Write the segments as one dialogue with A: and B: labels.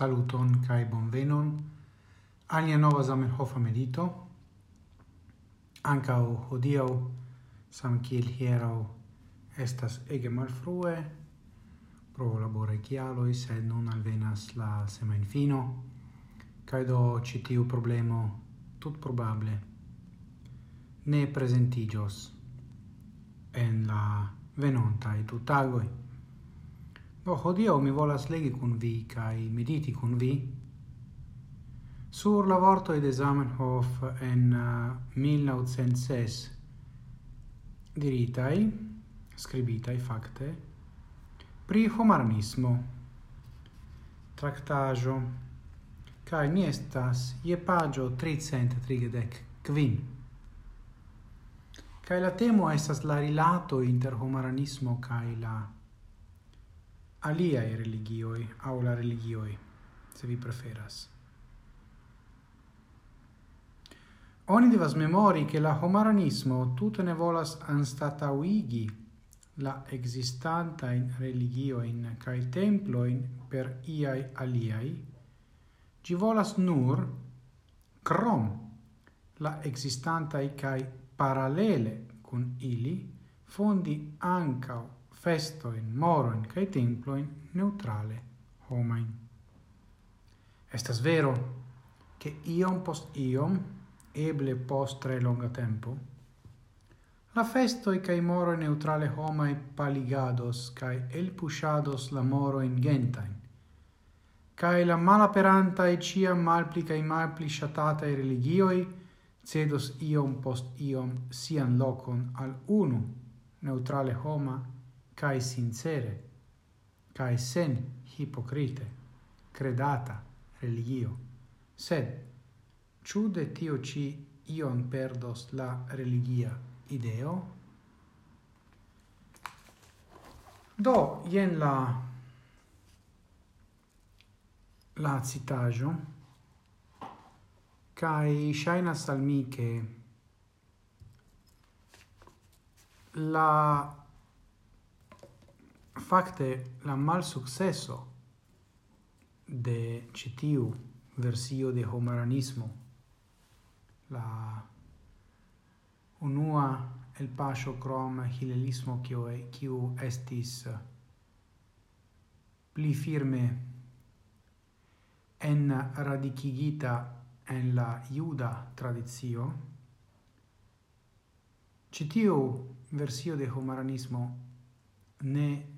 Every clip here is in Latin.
A: Saluton kai bonvenon. Alia nova Zamenhof medito. Anca hodio sam kiel hiero estas ege malfrue. Pro labore kialoi se non alvenas la semain fino. Kai do citiu problemo tut probable ne presentigios en la venonta venontai tutagoi. Oh, Do hodio mi volas legi kun vi kai mediti kun vi. Sur la vorto de Zamenhof en uh, 1906 diritai scribitai facte pri homarnismo tractajo kai mi estas je pagio 330 kvin kai la temo estas la rilato inter homarnismo kai la aliae religioi au la religioi, se vi preferas. Oni devas memori che la homaranismo tutte ne volas anstatauigi la existanta in religio in kai templo in per iai aliai, ci volas nur crom la existanta i kai parallele con ili fondi ancao festo in moro in kai templo temploin neutrale homain. Estas vero che iom post iom, eble post tre longa tempo, la festoi kai moro neutrale homai paligados kai el pushados la moro in gentain, kai la malaperantae ciam malpli i malpli i religioi cedos iom post iom sian locon al unu neutrale homa cae sincere, cae sen hipocrite, credata religio. Sed, ciu de tio ci ion perdos la religia ideo? Do, jen la la citajo kai shaina salmi che la facte la mal successo de citiu versio de homaranismo la unua el pasio crom hilelismo quio e quio estis pli firme en radicigita en la iuda tradizio citiu versio de homaranismo ne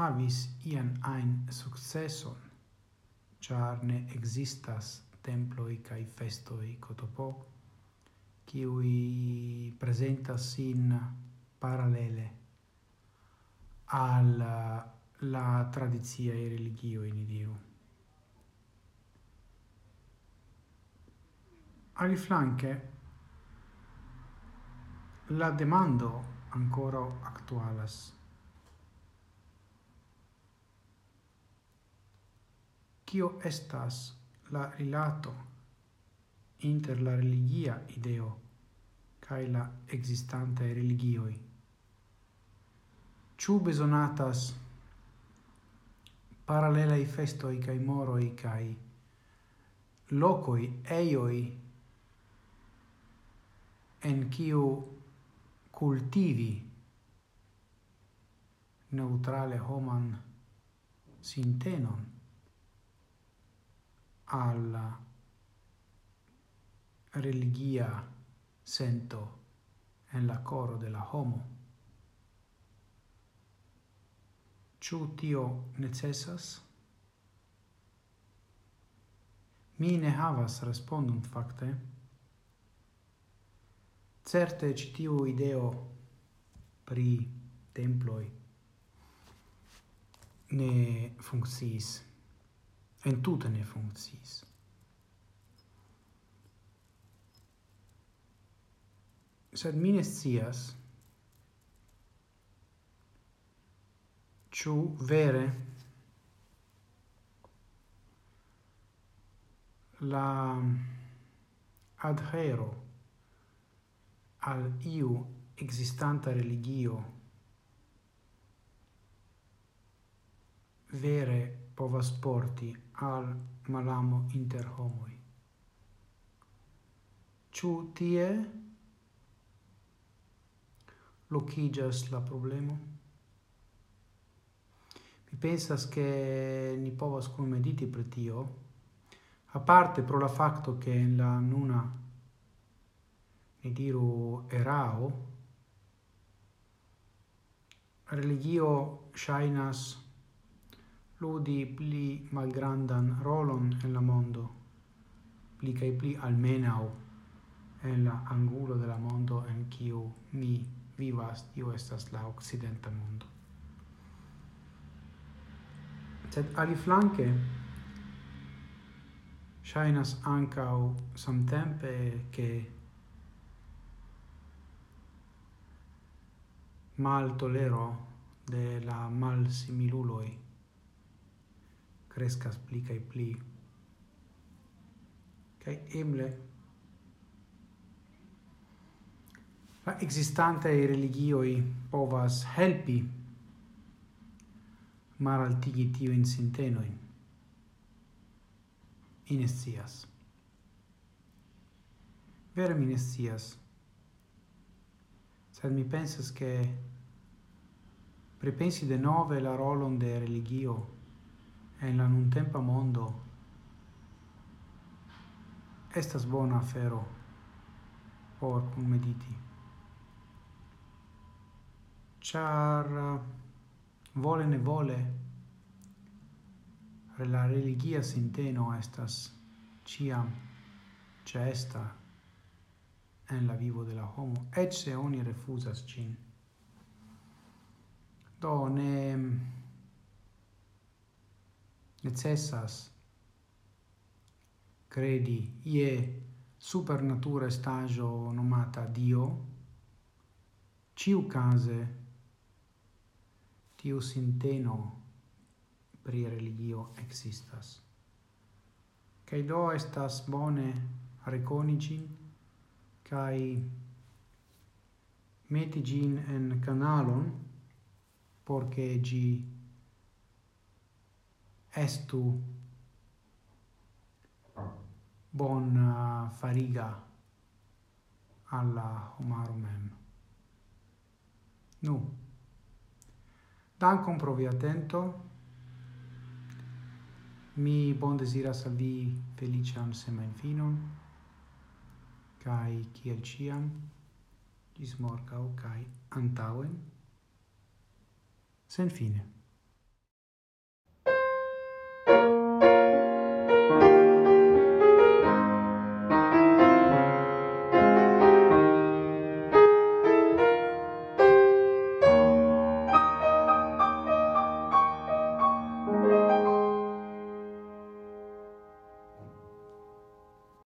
A: havis ian ein successon, char ne existas temploi cae festoi cotopo, qui presentas sin parallele al la tradizia e religio in idiru. Ali flanche la demando ancora actualas kio estas la rilato inter la religia ideo cae la existanta religioi. Ciu besonatas paralelai festoi cae moroi cae locoi eioi en ciu cultivi neutrale homan sintenon al religia sento en la coro de la homo. Ciu tio necessas? Mi ne havas respondum facte. Certe citiu ideo pri temploi ne funcciis entute ne funkciis. Sed mi ne scias, ciu vere la adhero al iu existanta religio vere povas porti al malamo inter homoi. Ciu tie locigas la problemo? Mi pensas che ni povas cum mediti pre tio, a parte pro la facto che la nuna ni diru erao, religio shainas ludi pli malgrandan rolon en la mondo, pli cae pli almenau en la angulo de la mondo en kiu mi vivas, tio estas la occidenta mondo. Sed aliflanque, shainas ancau samtempe che mal tolero de la mal similuloi crescas pli cae pli. Cae eble la existante religioi povas helpi mar altigi sintenoin. in sintenoi. Inestias. Vere mi ne. Sed mi pensas che pripensi denove la rolon de religio en la nuntempa mondo estas bona afero por kunmediti char vole ne vole la religia sinteno estas ciam cesta en la vivo de la homo et se oni refusas cin. Do ne necessas credi ie supernatura stagio nomata Dio, ciu case tiu sinteno pri religio existas. Cai do estas bone reconici cai meti gin en canalon, porce gi estu bona uh, fariga alla homaro mem. Nu. dancom pro via. Mi bon desiras al vi felician semen finon, cae ciel ciam, gis morgau, cae antauen, sen fine.